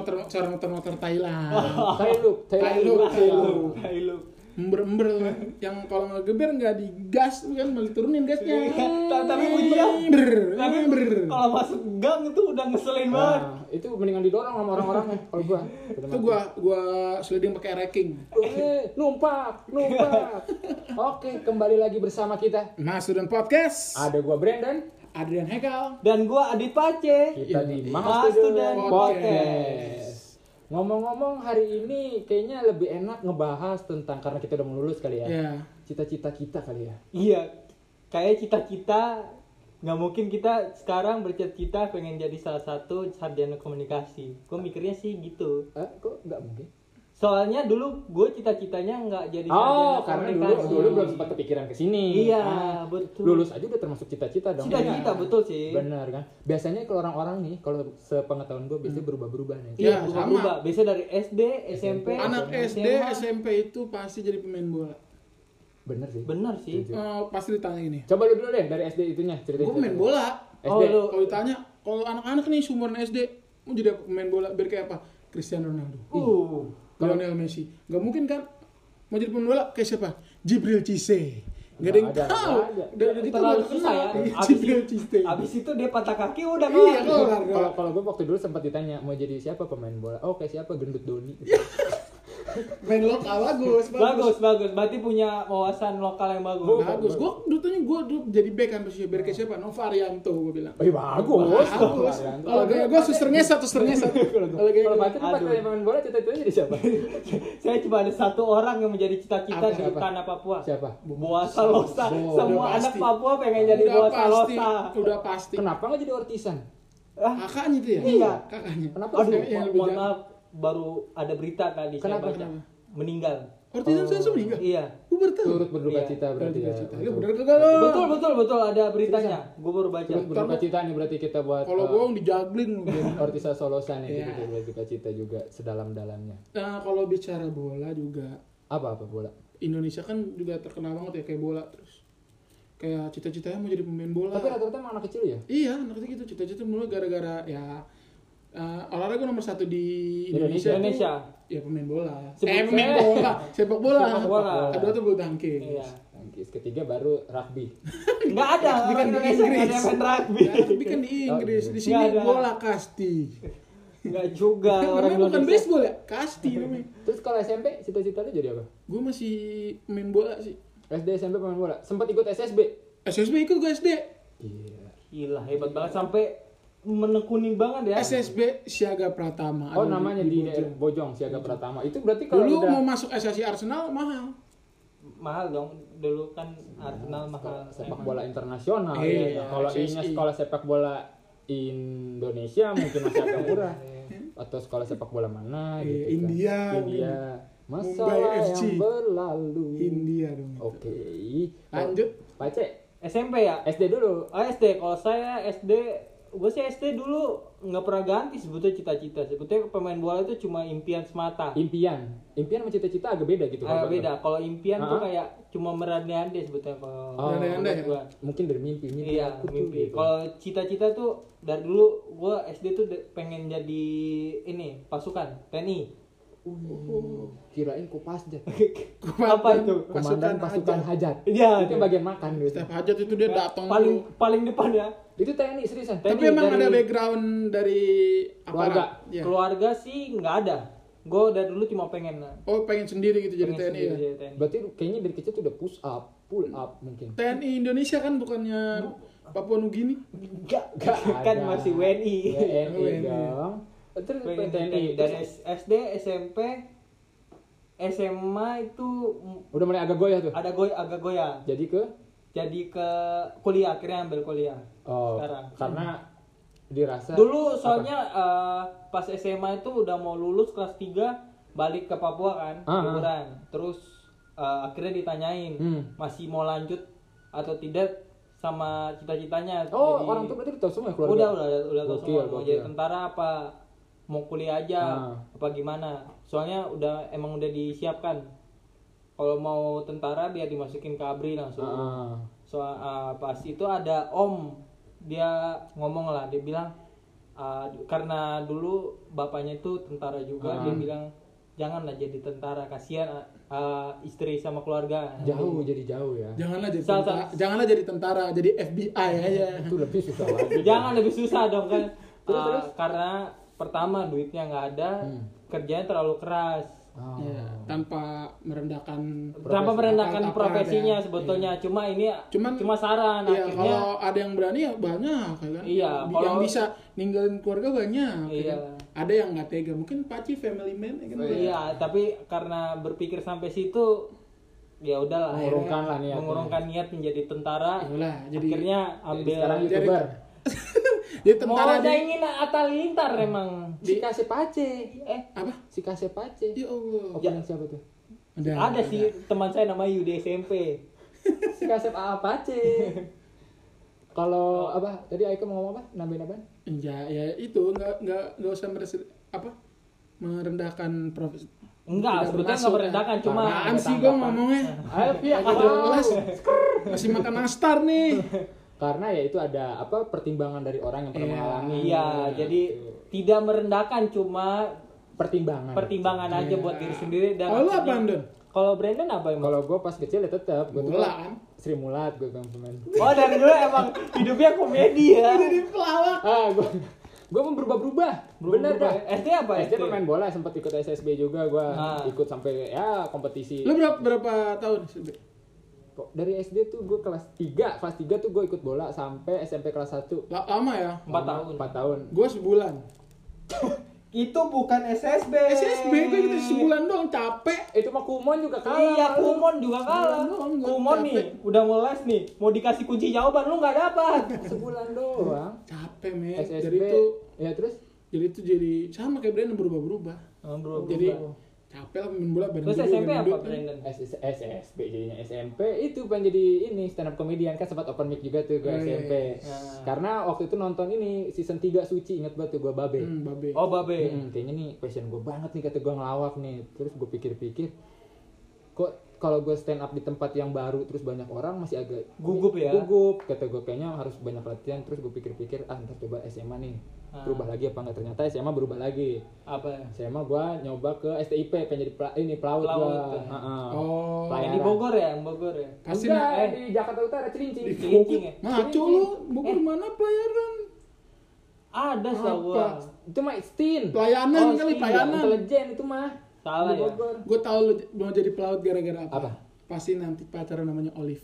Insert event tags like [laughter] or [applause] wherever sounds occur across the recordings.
motor cara motor-motor Thailand. Thailand, Thailand, Thailand. Thailand. Ember-ember tuh. yang kalau ngegeber nggak digas kan malah turunin gasnya. Ta- Tapi bunyi ya. Ber, Tapi ber. kalau masuk gang itu udah ngeselin banget. Nah, itu mendingan didorong sama orang-orangnya kalau gua. Itu gua gua sliding pakai racking. Eh, numpak, numpak. Oke, kembali lagi bersama kita. Mas Student Podcast. Ada gua Brandon. Adrian Hekal. Dan gua Adit Pace. Kita di Mas Mahas Student Student Podcast. Ngomong-ngomong hari ini kayaknya lebih enak ngebahas tentang karena kita udah mau lulus kali ya. Ya. Cita-cita kita kali ya. Iya. Kayak cita-cita nggak mungkin kita sekarang bercita-cita pengen jadi salah satu sarjana komunikasi. Gue mikirnya sih gitu. Eh, kok nggak mungkin? Soalnya dulu gue cita-citanya nggak jadi Oh, karena dulu dulu belum sempat kepikiran ke sini. Iya, Ah, betul. Lulus aja udah termasuk cita-cita dong. Cita-cita Iya. betul sih. Benar kan? Biasanya kalau orang-orang nih, kalau sepengetahuan gue biasanya berubah-berubah nih. Iya, berubah- sama. berubah. Biasa dari SD, SMP, Anak SMA. SD, SMP itu pasti jadi pemain bola. Bener sih. Bener sih. Eh, pasti ditanya ini. Coba lu dulu deh dari SD itunya ceritain. Gue pemain bola. SD. Oh, lu- Kalau ditanya, kalau anak-anak nih sumuran SD mau jadi pemain bola biar kayak apa? Cristiano Ronaldo. Uh. Lionel Messi. Gak mungkin kan? Mau jadi pemain bola kayak siapa? Jibril Cisse. Gak ada yang Nggak ada, tahu. udah gitu terlalu susah ya. kenal. Iya, Abis, Jibril Cisse. abis itu dia patah kaki udah Iya, kelar. kelar. Kalau kalau gue waktu dulu sempat ditanya mau jadi siapa pemain bola. Oh kayak siapa gendut Doni. [laughs] Main lokal bagus, Bagus, bagus. Berarti punya wawasan lokal yang bagus. Bagus. Gue dulu tanya gue dulu jadi back kan posisi biar kayak siapa? Novarianto gue bilang. Oh, iya, bagus. Bagus. Kalau gaya gue suster ngesat, suster ngesat. [laughs] Kalau gaya Kalau gue Batu pas Aduh. kayak pemain bola cita-citanya jadi siapa? [laughs] Saya cuma ada satu orang yang menjadi cita-cita di tanah Papua. Siapa? Boa Salosa. Semua anak. Papua pengen jadi Boa Salosa. udah pasti. Kenapa nggak jadi ortisan? Kakaknya itu ya? Iya. Kakaknya. Kenapa? Mo- lebih mohon maaf baru ada berita tadi saya Kenapa, baca. kenapa? Meninggal. Ortisan saya langsung meninggal. Iya. Gue baru tahu. Turut berduka Iya. cita berarti ya. Cita. Lu bener. Betul betul betul ada beritanya. Gue baru baca. Turut berduka cita nih berarti kita buat Kalau uh, bohong dijagling. Ortisa Solosa nih Iya. kita berduka cita juga sedalam-dalamnya. Nah, kalau bicara bola juga Apa apa bola? Indonesia kan juga terkenal banget ya kayak bola terus. Kayak cita-citanya mau jadi pemain bola. Tapi rata-rata emang anak kecil ya? Iya, anak kecil gitu cita-cita mulai gara-gara ya eh, olahraga nomor satu di Indonesia. Indonesia, Indonesia. tuh, ya pemain bola. Sebut- eh pemain bola, sepak bola. Sepak bola. Kedua tuh bulu tangkis. Iya. Tangkis ketiga baru rugby. [laughs] Enggak ada Rugby kan di Indonesia nggak ada Inggris. main rugby. Ya, tapi kan di Inggris, di sini Nggak ada. bola kasti. Enggak juga Kan orang namanya bukan Indonesia. baseball ya, kasti namanya. Terus kalau SMP cita-cita lu jadi apa? Gue masih main bola sih. SD SMP pemain bola. Sempat ikut SSB. SSB ikut gue SD. Iya. Gila hebat banget sampai menekuni banget ya. SSB Siaga Pratama. Oh Ada namanya di, Bojong. Bojong Siaga Pratama. Itu berarti kalau Dulu udah mau masuk SSI Arsenal mahal. Mahal dong. Dulu kan Arsenal mahal. sepak bola internasional. Iya, ya. Kalau SSI. ini sekolah sepak bola Indonesia mungkin masih agak murah. [laughs] Atau sekolah sepak bola mana Iya, gitu kan. India, India. FC. yang berlalu. India dong. Oke. Lanjut. Pace, SMP ya? SD dulu. Oh SD, kalau saya SD, gue sih SD dulu nggak pernah ganti sebetulnya cita-cita. Sebetulnya pemain bola itu cuma impian semata. Impian. Impian sama cita-cita agak beda gitu. Ah, kalau gua beda. Kalau impian tuh Ah. kayak cuma merandai-andai sebetulnya kalau Oh. Ya? gua. Mungkin dari mimpi, mimpi Iya, tuh mimpi. gitu. Kalau cita-cita tuh dari dulu gue SD tuh pengen jadi ini pasukan TNI. Uh, kirain Kopasja. [laughs] Apa itu? Komandan pasukan hajat. Iya, Itu iya. bagian makan gitu. Setiap hajat itu dia datang paling dulu. paling depan ya. Itu TNI seriusan. Tapi TNI emang dari- ada background dari Keluarga. Ya. Keluarga sih nggak ada. Gue dari dulu cuma pengen Oh pengen sendiri gitu jadi pengen TNI ya. jadi TNI. Berarti kayaknya dari kecil tuh udah push up, pull up mungkin. TNI Indonesia kan bukannya Papua Nugini. Enggak, Nggak kan masih WNI. WNI WNI. dong. Terus Pengen TNI. TNI. Dan SD, SMP, SMA itu udah mulai agak goyah tuh. ada goy agak goyah. Jadi ke Jadi ke kuliah akhirnya ambil kuliah. oh, Sekarang. karena dirasa Dulu soalnya eh, pas SMA itu udah mau lulus kelas 3 balik ke Papua kan, Ah, ah. liburan. Terus eh, akhirnya ditanyain Hmm. masih mau lanjut atau tidak sama cita-citanya. Oh, Jadi- orang tuh berarti udah tahu semua ya keluarga. Udah, udah, udah tahu Gokil, semua mau jadi tentara apa mau kuliah aja Ah. apa gimana. Soalnya udah emang udah disiapkan. Kalau mau tentara biar dimasukin ke ABRI langsung. Ah. Soal ah, pas itu ada om dia ngomong lah dia bilang ah, karena dulu bapaknya itu tentara juga Ah. dia bilang janganlah jadi tentara kasihan ah, istri sama keluarga Jauh jadi jauh ya. Janganlah jadi Salah tentara, janganlah jadi tentara, jadi FBI aja. Itu lebih susah [laughs] lagi. jangan lebih susah dong kan Terus, Ah, terus? karena pertama duitnya nggak ada Hmm. kerjanya terlalu keras Oh. Ya, tanpa merendahkan tanpa merendahkan Apa-apa profesinya ada. sebetulnya cuma ini Cuman- cuma saran Iya, akhirnya kalau ada yang berani ya banyak ya kan. Iya, Yang- kalau- yang bisa ninggalin keluarga banyak. ya Iya. kan? Ada yang nggak tega, mungkin Paci family man ya kan. Iya, tapi karena berpikir sampai situ ya udahlah. Mengurungkan lah niatnya. Mengurungkan niat menjadi tentara. Yalah, jadi akhirnya Jadi ambil sekarang Jadi- youtuber. [laughs] jadi mau tentara ada di ingin Atta Lintar emang. Si Kase Pace. Eh, apa? Si Kase Pace. Ya Allah. Opening siapa tuh? ada sih teman saya namanya Yudi SMP. [laughs] Si Kasep AA Pace. [laughs] Kalau apa? Tadi Aika mau ngomong apa? Nambahin apa? Ya, ya itu nggak nggak nggak usah meres- apa merendahkan profesi. Enggak, sebetulnya bermaksud, nggak merendahkan, ya. cuma Apaan sih gue ngomongnya? Ayo Pia. [laughs] Masih makan nastar nih. Karena ya itu ada apa pertimbangan dari orang yang pernah Iya. mengalami. Iya, jadi tidak merendahkan cuma pertimbangan. pertimbangan aja buat diri sendiri dan Kalau lu akhirnya- apaan, Don? Kalau Brandon apa emang? Kalau gue pas kecil ya tetap gue tuh kan? Sri Mulat gue kan pemain. Oh dari dulu emang hidupnya komedi ya. Jadi pelawak. Ah gue gue mau berubah-berubah. Bener dah. SD apa SD pemain bola sempat ikut SSB juga gue Ah. ikut sampai ya kompetisi. Lu berapa berapa tahun? Kok dari SD tuh gue kelas 3 kelas 3 tuh gue ikut bola sampai SMP kelas 1 La- Lama ya? Empat tahun. 4 tahun Gue sebulan. [laughs] Itu bukan SSB. SSB gue gitu sebulan doang capek. itu mah kumon juga kalah Iya. Kumon juga kalah. Kumon gua Kumon capek. nih, udah mau les nih, mau dikasih kunci jawaban lu nggak dapat. sebulan doang Capek men. SSB Jadi itu ya terus jadi itu jadi sama kayak Brandon berubah-berubah. Oh, bro, Jadi. Capek lah main bola bareng Terus SMP apa. Brandon? SS SSB jadinya SMP itu pengen jadi ini stand up comedian kan sempat open mic juga tuh gue Oh, iya, SMP iya. karena waktu itu nonton ini season 3 Suci inget banget tuh gue babe Hmm, babe. Oh, babe. Hmm, kayaknya nih passion gue banget nih kata gue ngelawak nih terus gue pikir-pikir kok kalau gue stand up di tempat yang baru terus banyak orang masih agak Gugup ya? gugup kata gue kayaknya harus banyak latihan terus gue pikir-pikir ah ntar coba SMA nih Ah. berubah lagi apa enggak ternyata SMA berubah lagi Apa? SMA gue nyoba ke STIP pengen jadi pela- ini pelaut, Pelaut, gue ya. Oh. Pelayaran. Yang di Bogor ya, yang Bogor ya. Pasti Enggak, nah, eh. di Jakarta Utara Cilincing di Cilincing ya? Ngaco lu, Bogor mana pelayaran? Ada gua. itu mah Stin Pelayanan Oh, kali, sih, pelayanan. intelijen itu mah Salah ya. Gue tahu lu mau jadi pelaut gara-gara apa? Apa? Pasti nanti pacaran namanya Olive.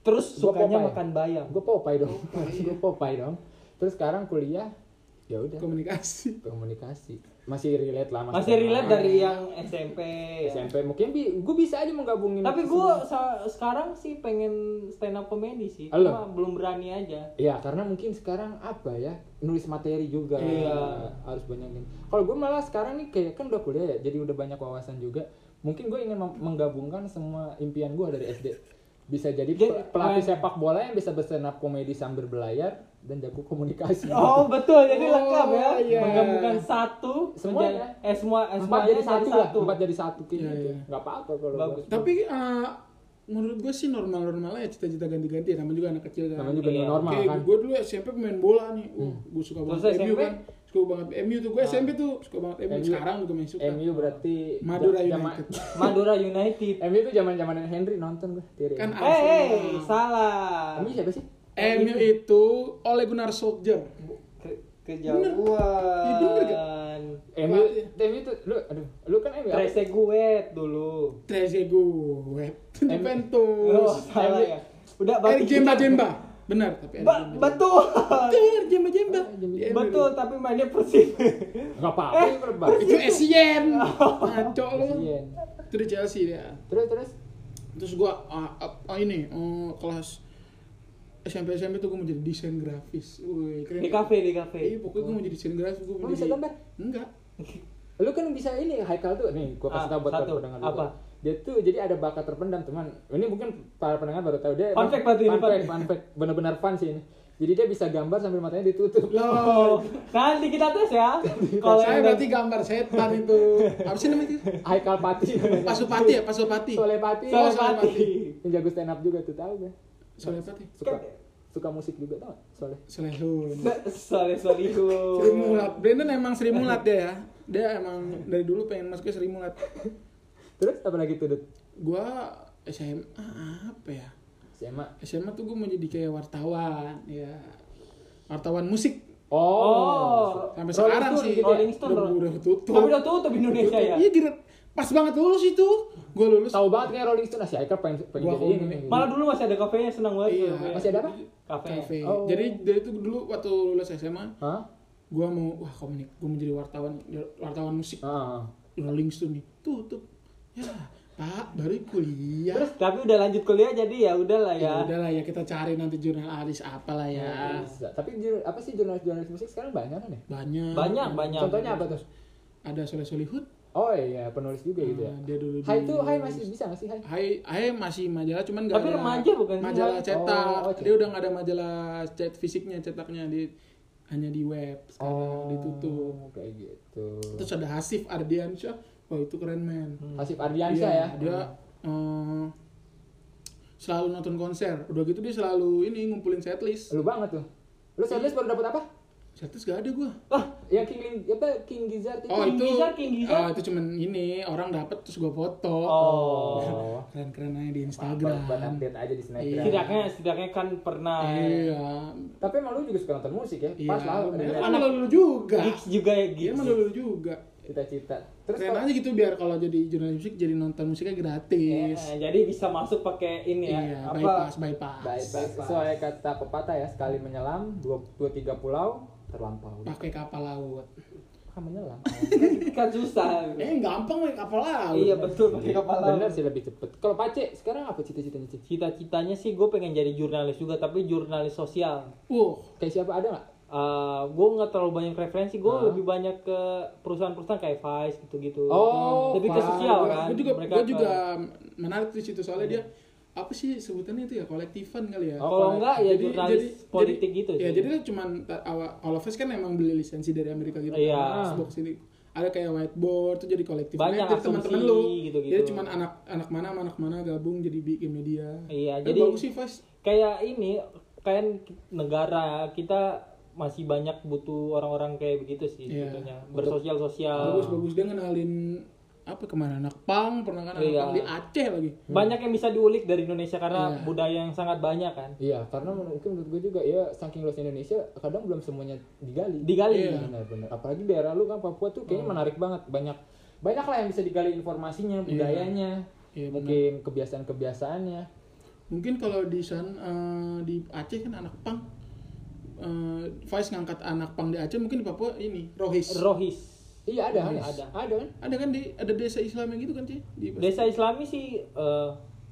Terus Gua sukanya makan bayam. gue Popeye dong [laughs] gue Popeye dong terus sekarang kuliah ya udah Komunikasi. komunikasi masih relate lah Masih relate sama- dari yang SMP. ya. SMP mungkin bi gue bisa aja menggabungin Tapi sa- sekarang sih pengen stand up comedy sih, Halo. cuma belum berani aja. Iya, karena mungkin sekarang apa ya nulis materi juga Iya. harus banyakin. Kalau gue malah sekarang nih kayak kan udah kuliah ya, jadi udah banyak wawasan juga. Mungkin gue ingin menggabungkan semua impian gue dari SD. Bisa jadi pe- pelatih main- sepak bola yang bisa berstand up komedi sambil berlayar dan jago komunikasi. [laughs] Oh betul, jadi Oh, lengkap ya, iya. menggabungkan satu, Semuanya. menjadi- eh semua, eh, empat jadi satu lah, empat jadi satu kayak Iya, gitu. iya. Nggak apa-apa kalau Bagus. gua. Tapi eh, menurut gue sih normal-normal aja cita-cita ganti-ganti. Namanya juga anak kecil kan. Namanya juga Iya. normal Kayak kan. gue dulu SMP pemain bola nih. Uh, gue suka Terus banget MU SMP? kan. Suka banget MU tuh. Gue SMP tuh suka banget MU. MU. Sekarang juga masih suka. MU berarti Madura United. Madura United. MU itu zaman zaman Henry nonton gue. Thierry Kan. Eh, eh, Arsenal. salah. MU siapa sih? MU itu Ole Gunnar Solskjaer. Ke- Iya, bener kejauhan. MU, MU itu lu aduh, lu kan MU? Trezeguet dulu. Trezeguet. Oh, Juventus. salah ya. Udah berarti Jemba Jemba. Benar, tapi Eric Ba- Jemba betul. Betul, Jemba Jemba. Betul, tapi mainnya Persib. Enggak apa-apa, Eh, itu lebar. Itu Essien. Ngaco lu. Itu di Chelsea dia. Terus terus Terus gua ah, ah, ah, ini oh, kelas SMP SMP tuh gua mau jadi desain grafis. Wih, keren. Di kafe, di kafe. Iya, pokoknya gua mau jadi desain grafis, gua mau Lu bisa jadi gambar? Enggak. lu kan bisa ini Haikal tuh nih gua kasih Ah, tahu buat satu. para pendengar juga. Apa? Dia tuh jadi ada bakat terpendam teman. Ini mungkin para pendengar baru tahu dia. Fun fact berarti ini, fun fact, fact. fun fact. Benar-benar fun sih ini. Jadi dia bisa gambar sambil matanya ditutup. Oh, nanti kita tes ya. [laughs] Kalau saya yang berarti gambar setan itu. Apa sih namanya itu? Haikal Pati. Pasupati ya, Pasupati. Solepati. Oh, Solepati. Yang jago stand up juga tuh tahu gak? Solepati. Suka. suka musik juga tau gak? Soalnya. Selehun. Soleh Solihun. Sri Mulat. Brandon emang Sri Mulat dia ya. Dia emang dari dulu pengen masuk ke Sri Mulat. Terus apa lagi tuh, Dut? Gua SMA apa ya? SMA. SMA tuh gue mau jadi kayak wartawan, ya. Wartawan musik. Oh. Sampai Rolling sekarang Stone sih. gitu ya? Rolling Stone, udah, Rolling- udah tutup. Tapi udah tutup Indonesia ya. Iya, gila. Pas banget lulus itu. Gue lulus. Tahu banget kayak Rolling Stone, si Aikar pengen pengen Gua jadi ini. nih. Malah dulu masih ada kafenya senang banget. Iya. tuh. Masih ada apa? Kafe. Cafe. Oh. Jadi dari itu dulu waktu lulus SMA, Hah? gue mau wah komunik, gue mau jadi wartawan, wartawan musik. Ah. Rolling Stone nih tutup. Ya, Pak, baru kuliah. Terus tapi udah lanjut kuliah jadi ya udahlah ya ya. udahlah ya kita cari nanti jurnalis apalah ya. Bisa. Tapi jur- apa sih jurnalis-jurnalis musik sekarang banyak kan ya? Banyak. Banyak banyak. Contohnya apa tuh? Ada Soleh Solihun. Oh iya, penulis juga gitu ya. Ah, dia dulu Hai tuh, Hai masih bisa nggak sih Hai? Hai, Hai masih majalah cuman nggak Tapi ada remaja bukan sih, majalah Hai? cetak. Oh, oh, dia udah nggak ada majalah cet fisiknya cetaknya di hanya di web sekarang ditutup. kayak gitu. Terus ada Hasif Ardiansyah. Wah itu keren men. Hasif Ardiansyah Iya, ya. Dia eh, selalu nonton konser. Udah gitu dia selalu ini ngumpulin setlist. Lu banget tuh. Lu setlist baru dapat apa? Setlist gak ada gua. Ah, Yang King Ling, apa King Gizzard itu? Oh King itu, Gizzard, King Gizzard. oh, itu cuman ini orang dapet terus gua foto. Oh. [laughs] Keren-keren aja di Buat Instagram. update aja di Snapgram. Iya. Setidaknya setidaknya kan pernah Iya. Tapi emang lu juga suka nonton musik ya? Iya. Pas lah. Dia ada kan juga. gigs juga ya Dia gigs. mah lulu juga. Cita-cita. Terus Keren aja gitu biar kalau jadi jurnalis musik jadi nonton musiknya gratis. Eh, jadi bisa masuk pakai ini ya. Iya, apa? bypass, bypass. Baik. Sesuai kata pepatah ya, sekali menyelam, dua, dua tiga pulau terlampau. Pakai kapal laut. Kan menyelam. [laughs] kan susah. Eh gampang pakai kapal laut. Iya betul pakai kapal laut. Bener sih lebih cepet. Kalau Pace sekarang apa cita-citanya? Cita-citanya sih gue pengen jadi jurnalis juga tapi jurnalis sosial. Wah, Kayak siapa ada nggak? Uh, gue nggak terlalu banyak referensi, gue Hah? lebih banyak ke perusahaan-perusahaan kayak Vice gitu-gitu. Oh, lebih ke sosial kan. Gue juga, gua ke- juga menarik di situ soalnya dia apa sih sebutannya itu ya kolektifan kali ya. Oh, Kalau enggak ya jurnalis politik gitu Ya sih. jadi dia cuman awal kalau Vice kan emang beli lisensi dari Amerika gitu. Iya. Kan, box ini ada kayak whiteboard tuh jadi kolektif. Banyak Nah, jadi teman-teman lu. gitu-gitu. Jadi cuman anak anak mana sama anak mana gabung jadi bikin media. Iya, Eh, jadi bagus sih Vice. kayak ini kan negara kita masih banyak butuh orang-orang kayak begitu sih Iya. sebetulnya bersosial sosial Bagus bagus dia ngenalin apa ke mana anak pang pernah kan Iya. di Aceh lagi. banyak yang bisa diulik dari Indonesia karena Iya. budaya yang sangat banyak kan Iya, karena menurut- mungkin menurut gue juga ya saking luas Indonesia kadang belum semuanya digali. digali Iya. Benar-benar. Apalagi daerah lu kan Papua tuh kayaknya menarik banget. Banyak banyak lah yang bisa digali informasinya, budayanya, Iya, benar. mungkin kebiasaan-kebiasaannya. Mungkin kalau di sana eh, di Aceh kan anak pang eh Vice ngangkat anak pang di Aceh mungkin di Papua ini Rohis. rohis Iya ada, Ada. ada, ada kan? ada kan di ada desa Islam yang gitu kan sih di desa Islami sih eh,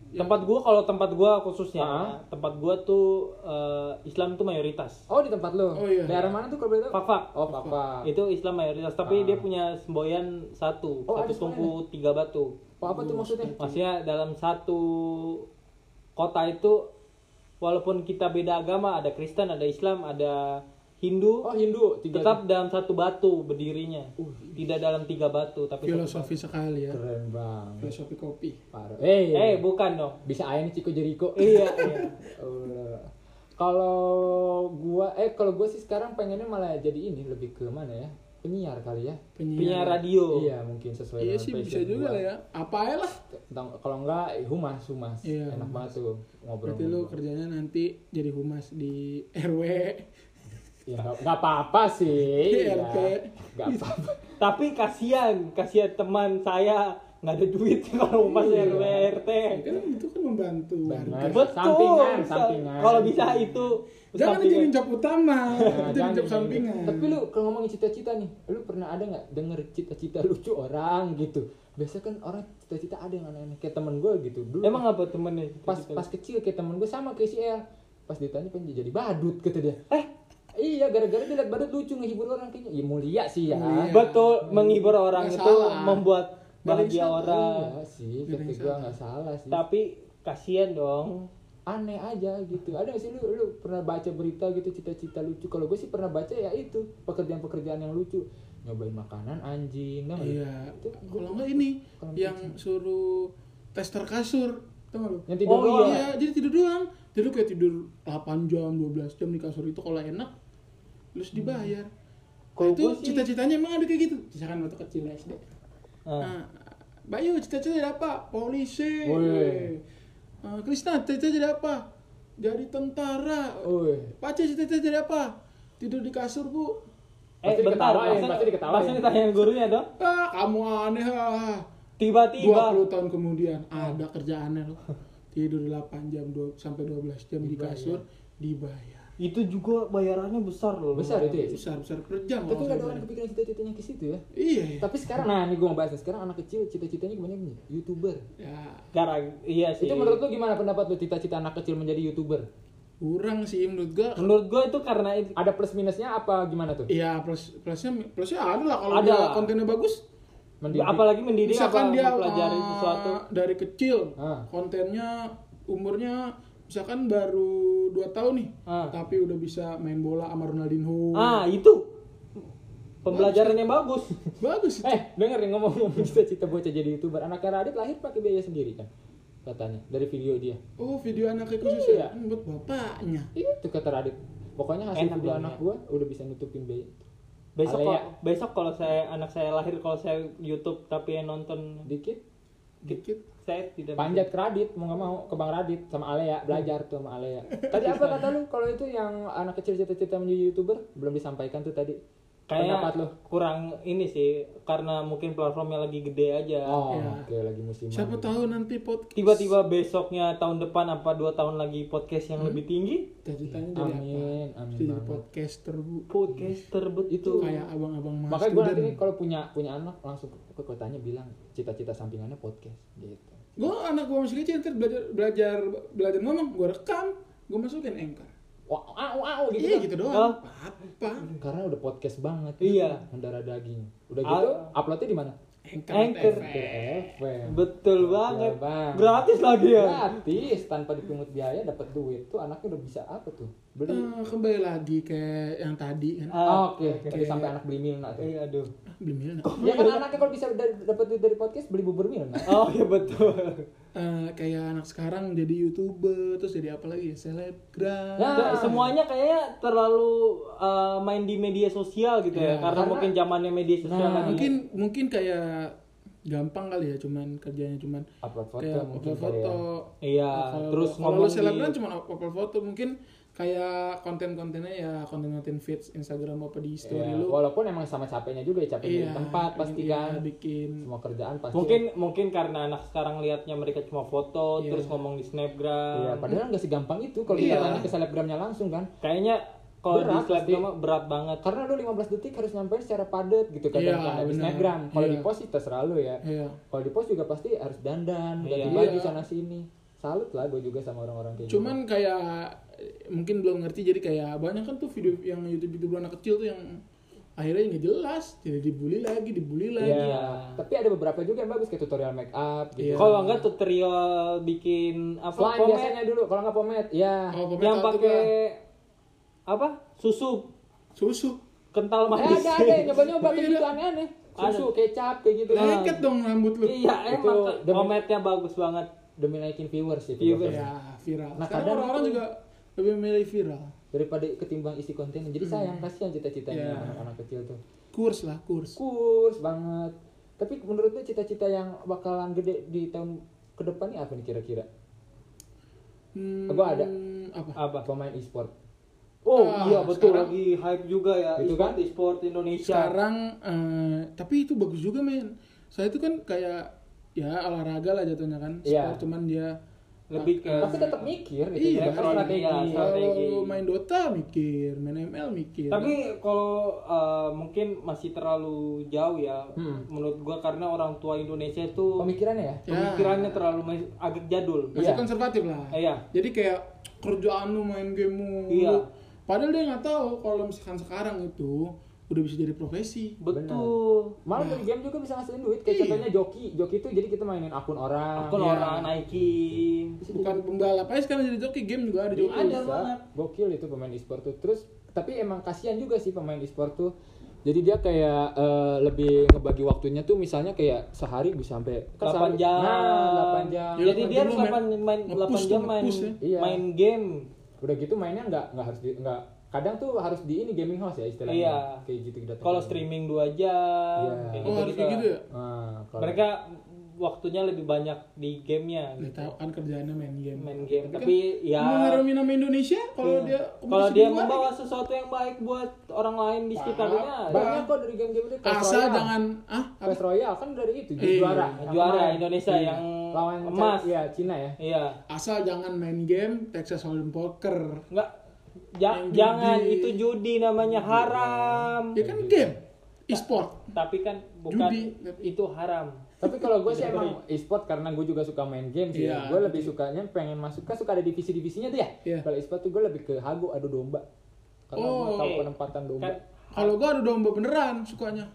Ya. tempat gua kalau tempat gua khususnya Ah. tempat gua tuh eh, Islam tuh mayoritas Oh di tempat lu. Oh, iya. Daerah mana tuh kalau boleh tahu? Oh Papa. itu Islam mayoritas tapi Ah. dia punya semboyan satu Oh, satu tungku tiga batu Oh apa tuh maksudnya? maksudnya dalam satu kota itu walaupun kita beda agama ada Kristen ada Islam ada Hindu Oh Hindu tiga. tetap dalam satu batu berdirinya Uh, tidak dalam tiga batu tapi filosofi sekali ya keren banget. filosofi kopi Parah. Eh, eh bukan dong bisa nih Ciko Jericho. [laughs] iya iya [laughs] kalau gua eh kalau gua sih sekarang pengennya malah jadi ini lebih ke mana ya? Penyiar kali ya. punya radio Iya, mungkin sesuai iya dengan sih bisa juga gua. lah ya apa aja lah Tentang kalau enggak eh, humas, humas. Iya, Enak banget tuh ngobrol. berarti lu kerjanya nanti jadi humas di RW Ya nggak- apa-apa sih. Di ya. RT. Nggak apa-apa. [laughs] tapi kasihan kasihan teman saya nggak ada duit kalau mau Iya. RW RT kan itu kan membantu Benar. warga betul Sampingan, Sa- sampingan. kalau bisa itu jangan sampingan. dijadiin job utama Nah, jangan job jangan. sampingan Tapi lu kalau ngomongin cita-cita nih, lu pernah ada nggak denger cita-cita lucu orang gitu? Biasa kan orang cita-cita ada yang aneh-aneh. Kayak temen gue gitu dulu. emang apa temennya pas pas kecil kayak temen gue sama kayak si El. Pas ditanya pengen jadi badut kata dia. eh Iya, gara-gara dia liat badut lucu ngehibur orang kayaknya. Ya mulia sih ya. Mulia. betul menghibur orang Nggak itu salah. membuat bahagia orang Iya sih, yang gue nggak salah sih. tapi kasihan dong aneh aja gitu. Ada gak sih lu lu pernah baca berita gitu cita-cita lucu? Kalau gue sih pernah baca ya itu pekerjaan-pekerjaan yang lucu. Nyobain makanan anjing, nah iya Itu kalau nggak ini yang suruh tester kasur Tau gak lu? Yang tidur Oh, doang. Iya, jadi tidur doang. Jadi lu kayak tidur 8 jam, 12 jam di kasur itu kalau enak terus dibayar. Kalau Kalau itu sih- cita-citanya emang ada kayak gitu. Misalkan waktu kecil SD. Ah. Nah, Bayu cita-cita apa? Polisi. Woi. Uh, Krisna cita-cita jadi apa? Jadi tentara. Woi. Pace cita-cita jadi apa? Tidur di kasur, Bu. Pasti diketawain, masa- pasti diketawain. masa ditanyain gurunya dong. Ah, kamu aneh ah. Tiba-tiba 20 tahun kemudian ada kerjaannya loh. Tidur 8 jam dua- sampai 12 jam di Dibayar. kasur dibayar. Itu juga bayarannya besar loh. Besar itu ya? Besar-besar per jam. Tapi nggak ada orang kepikiran cita-citanya ke situ ya. Iya, iya. Tapi sekarang, nah ini gue ngebahas nih. Sekarang anak kecil cita-citanya kebanyakan nih, youtuber. Ya, Karena iya sih. Itu menurut lu gimana pendapat lu cita-cita anak kecil menjadi youtuber? kurang sih menurut gua. menurut gue itu karena itu Ada plus minusnya apa gimana tuh? Iya, plus plusnya plusnya ada lah kalau Ada dia kontennya bagus. Mendidik. apalagi mendidik misalkan apa dia mempelajari uh, sesuatu. dari kecil Ah. kontennya umurnya misalkan baru 2 tahun nih Ah. tapi udah bisa main bola sama Ronaldinho Ah, itu pembelajaran yang bagus. bagus itu Eh, denger nih ngomong-ngomong [laughs] cita-cita bocah jadi youtuber. Anaknya Radit lahir pakai biaya sendiri kan? Katanya dari video dia. oh video anaknya khusus Iya. ya Hmm, buat bapaknya Itu kata Radit. Pokoknya hasil Enak video anak ya. gua udah bisa nutupin biaya. Besok Alea. besok kalau saya anak saya lahir kalau saya YouTube tapi yang nonton Dikit dikit saya tidak panjat ke Radit mau nggak mau ke Bang Radit sama Alea belajar tuh sama Alea. [laughs] Tadi apa kata lu kalau itu yang anak kecil cita-cita menjadi youtuber belum disampaikan tuh tadi. Kayak Pendapat lu? kurang ini sih karena mungkin platformnya lagi gede aja. Oh, Iya. oke lagi musiman. siapa gitu. tahu nanti podcast Tiba-tiba besoknya tahun depan apa dua tahun lagi podcast yang lebih tinggi cita-citanya jadi apa Amin, amin jadi banget. podcaster bu podcaster betul. Itu kayak abang-abang mas Makanya gue nanti kalau punya punya anak langsung ke kotanya bilang cita-cita sampingannya podcast gitu. Gue anak gue masih kecil ntar belajar belajar belajar ngomong gue rekam gue masukin anchor Wah, au, au, gitu. iya kan. gitu Oh. doang apa Karena udah podcast banget. Iya. Mendarah daging. Udah Ah. gitu, uploadnya di mana? Anchor. FM. Betul Iya, banget. Bang. Gratis lagi ya. Gratis tanpa dipungut biaya dapat duit tuh anaknya udah bisa apa tuh? Beli. Eh, kembali lagi kayak yang tadi kan Ah, Oke, tadi sampai anak beli Milna tuh. Eh, aduh. beli Milna. Ya kan anaknya kalau bisa dapat duit dari podcast beli bubur Milna. Oh ya betul. Eh, kayak anak sekarang jadi youtuber terus jadi apa lagi ya selebgram Ya. Nah, semuanya kayaknya terlalu uh, main di media sosial gitu ya, Iya, karena, karena- mungkin zamannya media sosial Nah, lagi. mungkin mungkin kayak gampang kali ya cuman kerjanya cuman Upload foto kayak upload foto Iya, terus kalau selebgram di- cuma upload foto mungkin kayak konten-kontennya ya konten-konten feeds Instagram apa di story Iya, lu walaupun emang sama capeknya juga ya capek Iya, di tempat pasti iya, kan. bikin Semua kerjaan pasti. Mungkin mungkin karena anak sekarang lihatnya mereka cuma foto Iya. terus ngomong di snapgram. Iya, padahal nggak segampang itu kalau Iya. kita tanya ke selebgramnya langsung kan. Kayaknya kalau di Berat snapgram pasti. berat banget. Karena lu 15 detik harus nyampein secara padat gitu kadang Iya, kadang di. Snapgram. Kalau Iya. di post sih terserah lu ya. Iya. Kalau di post juga pasti harus dandan, ganti Iya. baju Iya. sana sini. Salut lah gue juga sama orang-orang kayak cuman kayak eh, mungkin belum ngerti jadi kayak banyak kan tuh video yang YouTube YouTube anak kecil tuh yang akhirnya nggak jelas jadi dibully lagi dibully gitu. lagi Iya. Tapi ada beberapa juga yang bagus kayak tutorial make up gitu. Iya. Kalau enggak tutorial bikin apa Slime pomade biasanya dulu, kalau nggak pomade, ya. oh, pokoknya yang pakai apa? Susu susu kental manis. ada ada yang nyoba-nyoba kayak Iya. gitu aneh-aneh. Susu, kecap kayak gitu. Lengket dong rambut lu Iya, emang pomade-nya bagus banget. Demi naikin viewers sih. Viewers. ya viral Nah, sekarang kadang orang-orang juga lebih memilih viral Daripada ketimbang isi kontennya. Jadi sayang kasihan cita-citanya Iya. anak-anak kecil tuh. kurs lah kurs kurs banget tapi menurut lu cita-cita yang bakalan gede di tahun ke depan nih apa nih kira-kira Hmm, Gua ada. apa Apa? pemain e-sport Oh Ah, iya betul sekarang- lagi hype juga ya Itu e-sport, kan? e-sport Indonesia. sekarang eh, tapi itu bagus juga men saya itu kan kayak ya olahraga lah jatuhnya kan Iya. sport cuman dia lebih ke tapi tetap mikir itu Iya, juga strategi. strategi Strategi. kalau main Dota mikir main ML mikir Tapi kalau uh, mungkin masih terlalu jauh ya Hmm. menurut gua karena orang tua Indonesia itu pemikirannya ya Ya. pemikirannya terlalu mas- agak jadul. masih Iya. konservatif lah Eh, iya. jadi kayak kerjaan lu main game mulu Iya. padahal dia nggak tahu kalau misalkan sekarang itu udah bisa jadi profesi Betul. malah dari game juga bisa ngasilin duit kayak Iya. contohnya joki joki itu jadi kita mainin akun orang Akun Iya. orang naikin. bukan pembalap aja sekarang jadi joki game juga ada joki Ada banget. gokil itu pemain e-sport tuh terus tapi emang kasihan juga sih pemain e-sport tuh Jadi dia kayak eh, lebih ngebagi waktunya tuh misalnya kayak sehari bisa sampai kan 8 sehari- jam. Nah, 8 jam. Ya, Jadi 8 dia harus lu main- 8 main nge-push 8 jam main ya. Iya. main game. Udah gitu mainnya nggak nggak harus di nggak kadang tuh harus di ini gaming house ya istilahnya. Iya. Kayak gitu datang. Kalau streaming 2 jam Iya. kayak Oh, harus gitu, kayak gitu ya? Nah, kalau Mereka waktunya lebih banyak di gamenya Nggak tahu kan kerjaannya main game. main game Tapi kan tapi ya Mengarungi nama Indonesia kalau iya. dia kalau dia membawa sesuatu yang baik buat orang lain di sekitarnya banyak kok dari game-game itu Clash asal Royale. jangan ah? Clash Royale kan dari itu Iya. juara. Juara Yang Indonesia Iya. yang lawan emas ya Cina ya. iya asal jangan main game Texas Hold'em poker. enggak ja- Yang jangan judi. itu judi namanya haram Ya kan game e-sport. tapi kan bukan Judi. itu haram Tapi kalau gue sih emang e-sport karena gue juga suka main game sih. Iya. Gue lebih sukanya pengen masuk kan suka ada divisi-divisinya tuh ya. Iya. Kalau e-sport tuh gue lebih ke hago adu domba. Karena gue Oh. tahu penempatan domba. kan Kalau gua ada domba beneran sukanya.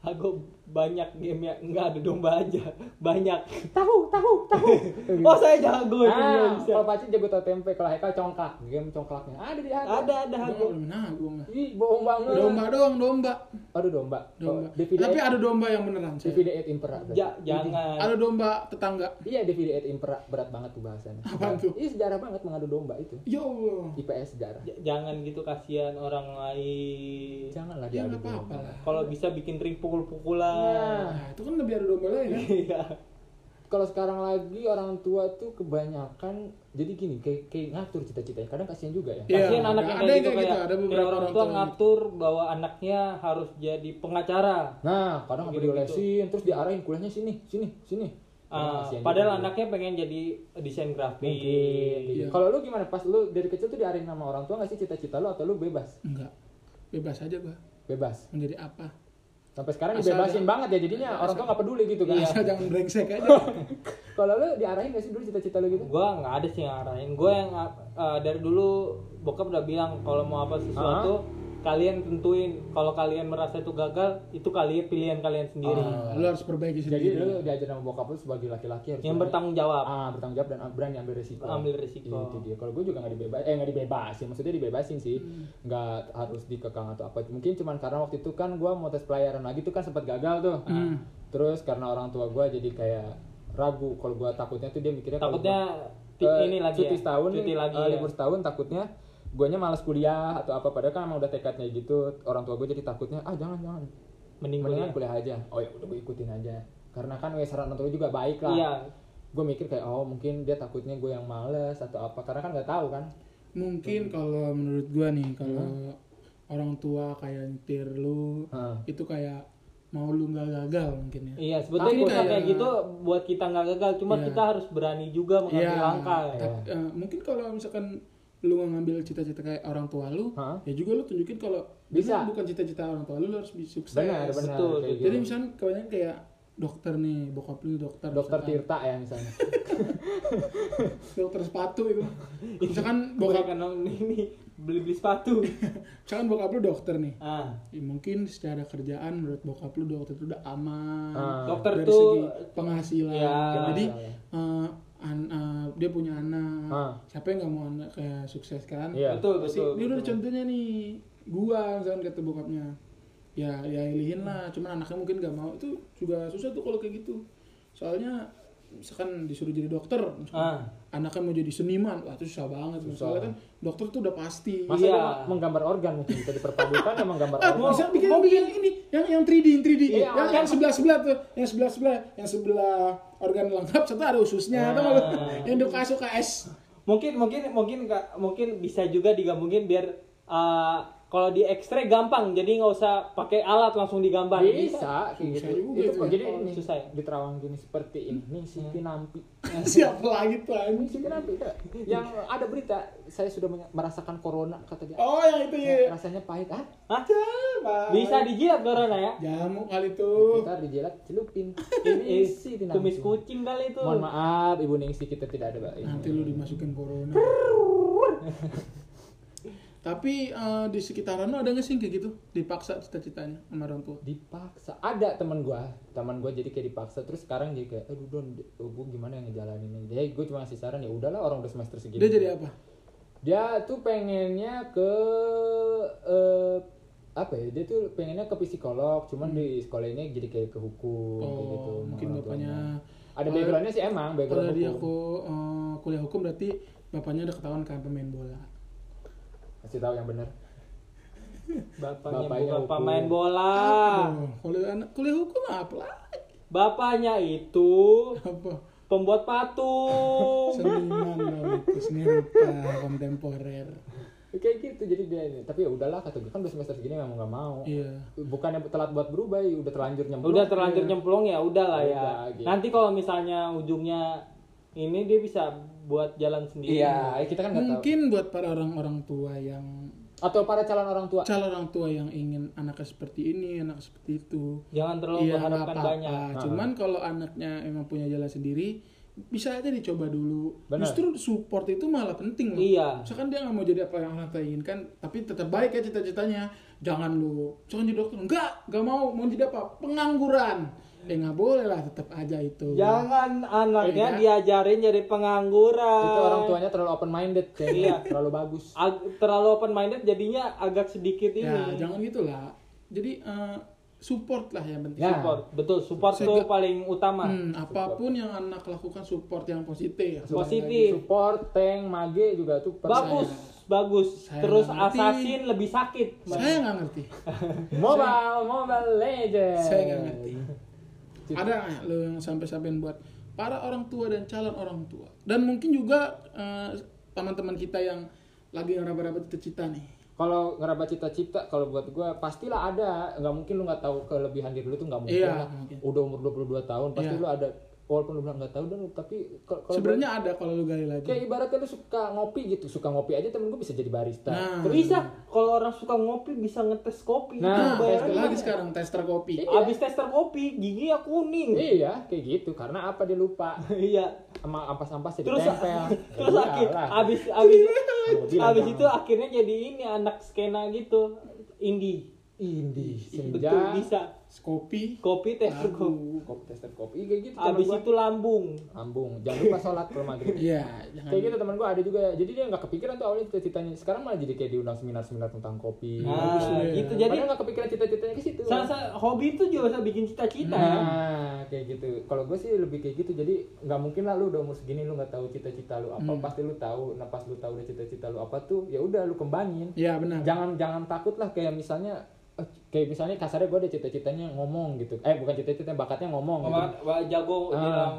aku banyak game yang enggak ada domba aja banyak Tahu, tahu, tahu. [laughs] oh saya jago Ah, kalau Paci jago tau tempe, kalau Haikal congklak. Game congklaknya ada di ada ada hago belum nah gua mah. Ih, bohong banget. Domba doang domba. Aduh domba. Domba. Oh, DVD Tapi ada domba yang beneran. saya. DVD at Impera. Ja- jangan Ada domba tetangga. Iya, DVD at Impera berat banget tuh bahasannya. Apaan tuh? Iya, sejarah banget mengadu domba itu. Ya Allah. IPS sejarah. J- jangan gitu kasihan orang lain Janganlah Ya diadu nggak apa-apa kalau bisa bikin ring pukul-pukulan Nah, itu kan lebih ada domba lain kan? iya kalau sekarang lagi orang tua tuh kebanyakan jadi gini kayak kayak ngatur cita-citanya kadang kasihan juga ya Iya, kasihan anak ada- yang ada kayak gitu kayak gitu, ada kayak beberapa orang orang tua ngatur bahwa anaknya harus jadi pengacara nah kadang nggak Gitu-gitu. diolesin terus diarahin kuliahnya sini sini sini Kasihan padahal juga. anaknya pengen jadi desain grafis mungkin Iya. kalau lu gimana pas lu dari kecil tuh diarahin sama orang tua nggak sih cita-cita lu atau lu bebas Enggak. Bebas aja gua. bebas Menjadi apa? Sampai sekarang Asal dibebasin banget ya jadinya orang tua nggak peduli gitu kan. Asal [laughs] jangan brengsek aja. [laughs] kalau lu diarahin nggak sih dulu cita-cita lu gitu? Gua nggak ada sih yang ngarahin gua yang uh, dari dulu bokap udah bilang kalau mau apa sesuatu kalian tentuin kalau kalian merasa itu gagal itu kalian pilihan kalian sendiri Ah. lu harus perbaiki jadi sendiri. lu diajar sama bokap lu sebagai laki-laki harus yang bertanggung jawab ah bertanggung jawab dan berani ambil resiko Ambil resiko. itu dia kalau gue juga nggak dibebas eh nggak dibebasin maksudnya dibebasin sih Hmm. nggak harus dikekang atau apa mungkin cuman karena waktu itu kan gue mau tes pelayaran lagi tuh kan sempat gagal tuh Hmm. terus karena orang tua gue jadi kayak ragu kalau gue takutnya tuh dia mikirnya takutnya gua, eh, ini lagi cuti ya setahun cuti lagi ya. libur setahun takutnya guanya malas kuliah atau apa padahal kan emang udah tekadnya gitu orang tua gue jadi takutnya ah jangan jangan mending mendingan kuliah. kuliah aja oh ya udah gue ikutin aja karena kan ya saran orang tua juga baik lah iya gue mikir kayak oh mungkin dia takutnya gue yang males atau apa karena kan nggak tahu kan Mungkin kalau menurut gua nih kalau orang tua kayak nyetir lu Heeh. itu kayak mau lu nggak gagal mungkin ya. Iya, sebetulnya kita kayak- kayak gitu buat kita nggak gagal, cuma Iya. kita harus berani juga mengambil Iya. langkah. Tapi, eh, mungkin kalau misalkan lu ngambil cita-cita kayak orang tua lu, Hah? ya juga lu tunjukin kalau Bisa. bukan cita-cita orang tua lu, lu harus bisa sukses. benar benar betul, kayak Jadi gitu. misalnya kebanyakan kayak dokter nih, bokap lu dokter. dokter misalkan. Tirta ya misalnya [laughs] dokter sepatu itu. [laughs] misalkan bokap karena ini beli beli sepatu. [laughs] misalkan bokap lu dokter nih. Ah, Ya, mungkin secara kerjaan menurut bokap lu dokter itu udah aman. Ah. dokter dari tuh segi penghasilan. Ya. Jadi eh, an- eh, dia punya anak. Ah. Siapa yang nggak mau anak kayak sukses kan? iya betul Pasti betul. dia udah ada betul. contohnya nih gua misalkan kata bokapnya ya ya ilihin lah cuman anaknya mungkin nggak mau itu juga susah tuh kalau kayak gitu soalnya misalkan disuruh jadi dokter Ah, anaknya mau jadi seniman wah itu susah banget Susah. soalnya kan dokter tuh udah pasti masa Iya. dia menggambar organ mungkin bisa diperpadukan sama gambar Ah, organ bisa bikin bikin ini yang yang 3D yang 3D Iya, yang, yang sebelah sebelah tuh yang sebelah sebelah yang sebelah organ lengkap satu ada ususnya? Ah. yang ukas UKS mungkin mungkin mungkin mungkin bisa juga digabungin biar ah, kalau di X-ray gampang, jadi nggak usah pakai alat langsung digambar. bisa kayak Susah gitu itu itu ya. jadi Oh, ini susah ya? di terawang gini seperti ini si Pinampi [laughs] siapa lagi tuh anjing? si Pinampi Kak. yang ada berita saya sudah merasakan corona kata dia oh yang itu ya rasanya pahit ah Hah? Bang. Bisa dijilat corona ya? jamu kali tuh kita dijelat celupin Ini ini [laughs] si Pinampi kumis kucing kali itu. mohon maaf ibu Ningsi kita tidak ada Mbak. nanti lu dimasukin corona [laughs] tapi eh, di sekitaran lu ada nggak sih kayak gitu? Dipaksa cita-citanya sama orang tua? Dipaksa. Ada teman gua teman gua jadi kayak dipaksa. Terus sekarang jadi kayak aduh don gua gimana yang ngejalanin ini? Jadi gua cuma ngasih saran ya udahlah orang udah semester segini. Dia jadi apa? Dia tuh pengennya ke eh, apa ya? Dia tuh pengennya ke psikolog cuman di sekolah ini jadi kayak ke hukum kayak gitu Hmm. Oh, mungkin bapaknya. ada backgroundnya sih emang background kalau dia aku eh, kuliah hukum berarti bapaknya udah ketahuan kan pemain bola. Kasih tahu yang benar Bapaknya, Bapaknya bukan hukum. pemain bola. Kuliah anak kuliah hukum apa lagi? Bapaknya itu Apa? pembuat patung. Seniman dong itu seni rupa kontemporer. kayak gitu jadi dia ini tapi ya udahlah kata gue kan udah semester segini memang nggak mau Iya. bukannya telat buat berubah ya udah terlanjur nyemplung udah terlanjur nyemplung ya udah lah ya. Udah, gitu. Nanti kalau misalnya ujungnya ini dia bisa buat jalan sendiri. iya kita kan nggak tahu Mungkin buat para orang-orang tua yang atau para calon orang tua calon orang tua yang ingin anaknya seperti ini, anak seperti itu. Jangan terlalu Iya nggak berharapkan apa-apa. banyak. Cuman kalau anaknya emang punya jalan sendiri, bisa aja dicoba dulu. Benar. Justru support itu malah penting loh. Iya. Misalkan dia nggak mau jadi apa yang orang tua inginkan, tapi tetap baik ya cita-citanya. Jangan lu, jangan jadi dokter. Enggak, nggak mau. Mau jadi apa? Pengangguran. Eh nggak boleh lah, tetap aja itu. Jangan anaknya Iya. diajarin jadi pengangguran. itu orang tuanya terlalu open minded Iya. terlalu bagus Ag- terlalu open minded jadinya agak sedikit Ya, ini. jangan gitulah. Jadi eh, support lah yang penting. Ya. Support, betul. Support tuh paling utama. Hmm, apa pun yang anak lakukan support yang positif. Positif. support tank mage juga tuh. Bagus, bagus. Saya Terus assassin lebih sakit. Saya nggak ngerti. [laughs] mobile mobile legend Saya nggak ngerti. Ada nggak lo yang sampai-sampai buat para orang tua dan calon orang tua dan mungkin juga eh, teman-teman kita yang lagi ngeraba-raba cita-cita nih. kalau ngeraba cita-cita kalau buat gue pastilah ada nggak mungkin lu nggak tahu kelebihan diri lu tuh nggak mungkin Iya, lah mungkin. udah umur 22 tahun pasti Iya. lu ada walaupun lu bilang nggak tahu dan tapi kalau kalau Sebenarnya ada kalau lu gali lagi. kayak ibaratnya lu suka ngopi gitu suka ngopi aja temen gue bisa jadi barista Nah, Bisa. Kalau orang suka ngopi bisa ngetes kopi. Nah, Itu Nah, lagi sekarang tester kopi. Abis tester kopi, gigi ya kuning. iya kayak gitu karena apa dia lupa [laughs] Iya. sama ampas-ampas jadi Terus tempel [laughs] terus Ya akhir abis abis abis itu akhirnya jadi ini anak skena gitu indie. indie senja Betul bisa. Kopi. Kopi tester kopi. Lagu. kopi tester kopi kayak gitu Abis gua. itu lambung. lambung jangan lupa sholat kalau maghrib [laughs] Iya, jangan. kayak gitu teman gue ada juga jadi dia nggak kepikiran tuh awalnya cita-citanya sekarang malah jadi kayak diundang seminar-seminar tentang kopi Nah, ya. gitu jadi jadi nggak kepikiran cita-citanya ke situ salah satu hobi itu juga bisa bikin cita-cita ya. nah kayak gitu kalau gue sih lebih kayak gitu jadi nggak mungkin lah lu udah umur segini lu nggak tahu cita-cita lu apa Hmm. pasti lu tahu nah pas lu tahu udah cita-cita lu apa tuh ya udah lu kembangin Iya, benar. jangan jangan takut lah kayak misalnya kayak misalnya kasarnya gue ada cita-citanya ngomong gitu eh bukan cita-citanya bakatnya ngomong gitu. Jago Ah. dalam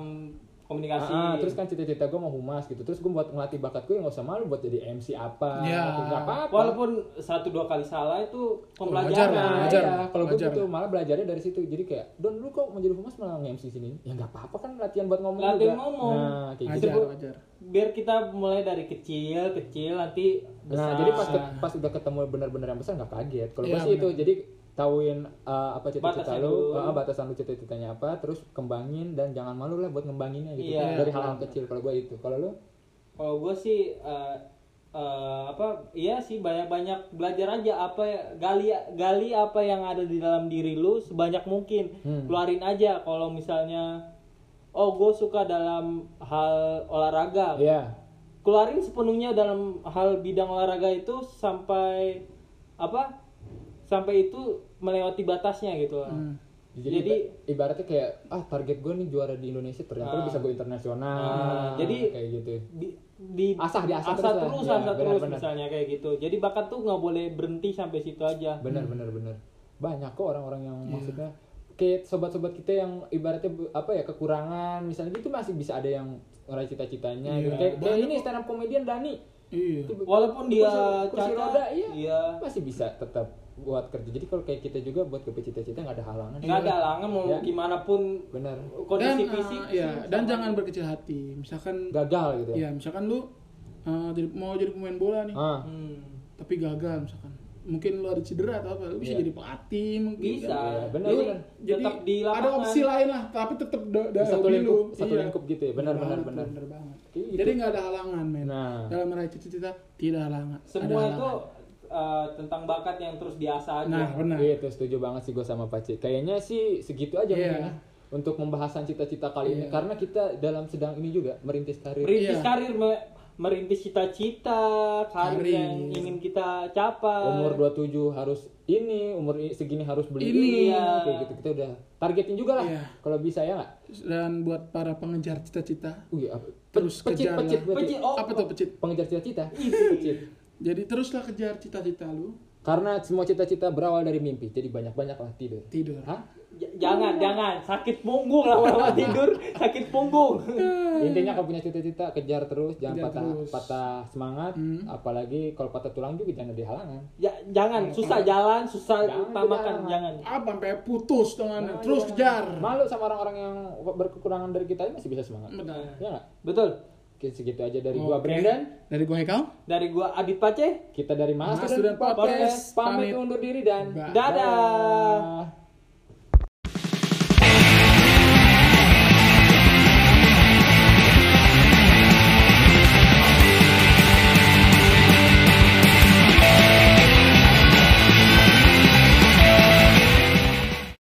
komunikasi. Ah, ah, terus kan cita-cita gue mau humas gitu terus gue buat ngelatih bakat gue nggak usah malu buat jadi MC apa Ya. gitu. nggak apa-apa Walaupun satu dua kali salah itu pembelajaran. Nah, wajar. iya. kalau gue gitu malah belajarnya dari situ jadi kayak don lu kok mau jadi humas malah nge-MC sini ya nggak apa-apa kan latihan buat ngomong Latihan juga ngomong. nah kayak gitu Wajar, Disebut- wajar. Biar kita mulai dari kecil, kecil nanti nah besar. jadi pas ke- pas udah ketemu benar-benar yang besar nggak kaget kalau gue Iya, sih itu jadi tahuin uh, apa cita-cita lu uh, batasan lu cita-citanya apa terus kembangin dan jangan malu lah buat ngembanginnya gitu Iya. dari hal-hal kecil kalau gue itu kalau lu Kalau gue sih eh, eh, apa? Iya sih banyak-banyak belajar aja apa gali gali apa yang ada di dalam diri lu sebanyak mungkin. Hmm. Keluarin aja kalau misalnya oh gue suka dalam hal olahraga. Iya. Keluarin sepenuhnya dalam hal bidang olahraga itu sampai apa? Sampai itu melewati batasnya gitu lah. Hmm. Jadi, Jadi- iba- ibaratnya kayak ah target gue nih juara di Indonesia ternyata lu Ah. bisa gue internasional. Ah, jadi- kayak gitu. Di, di Asah, diasah asah terus lah. terus, Ya, asah terus benar. misalnya kayak gitu. Jadi bakat tuh nggak boleh berhenti sampai situ aja. Benar benar benar. Banyak kok orang-orang yang Iya. maksudnya kayak sobat-sobat kita yang ibaratnya apa ya kekurangan misalnya gitu masih bisa ada yang ngeraih cita-citanya gitu. Kayak, kayak banyak ini stand up comedian Dani. Iya. Walaupun dia kursi, kursi cacat, roda iya, iya. masih bisa tetap buat kerja. Jadi kalau kayak kita juga buat ke cita-cita nggak ada halangan. nggak ada halangan mau Ya. gimana pun Benar. Dan kondisi eh, fisik ya, sih dan jangan berkecil hati. Misalkan Gagal gitu ya. ya, misalkan lu eh, jadi mau jadi pemain bola nih, Ah. Hmm. tapi gagal misalkan. Mungkin lu ada cedera atau apa, lu bisa Iya. jadi pelatih mungkin. bisa kan. Iya, benar, jadi benar. Jadi tetap di ada opsi lain lah, tapi tetap da, da, Di satu lingkup, lu. satu Iya. lingkup gitu ya. Benar benar banget, benar. benar banget. Kayak gitu. Jadi nggak ada halangan, men. Nah. Dalam meraih cita-cita tidak halangan. semua ada itu eh, tentang bakat yang terus diasah aja Nah, benar. Gitu, setuju banget sih gue sama Paci. Kayaknya sih segitu aja Iya. mungkin ya untuk pembahasan cita-cita kali ini Iya. karena kita dalam sedang ini juga merintis karir. merintis Iya. karir me- merintis cita-cita karir Karir. yang ingin kita capai umur 27 harus ini, umur segini harus beli Ini. ini, Iya. kayak gitu kita udah targetin juga lah. Iya. Kalau bisa ya nggak? Dan buat para pengejar cita-cita, Wih, apa? Terus pecit, kejar pecit. Pecit, oh, apa tuh pecit? Pengejar cita-cita. pecit. [laughs] Jadi teruslah kejar cita-cita lu, Karena semua cita-cita berawal dari mimpi, jadi banyak-banyak lah tidur. tidur. Hah? J- jangan jangan sakit punggung lama-lama tidur sakit punggung [laughs] Intinya kalau punya cita-cita kejar terus, jangan Kejar patah terus. patah semangat, Hmm. apalagi kalau patah tulang juga jangan halangan. Ya, jangan susah jalan susah Jangan, utamakan jangan. jangan Apa sampai putus tangannya, Nah, terus iya. kejar. Malu sama orang-orang yang berkekurangan dari kita masih bisa semangat. Benar. Ya betul Oke, segitu aja dari gua Oke. Brandon. Dari gua Hekal. dari gua Adit Pace Kita dari Mas, Mas Student Podcast. Pamit undur diri dan Bye. Dadah. dadah.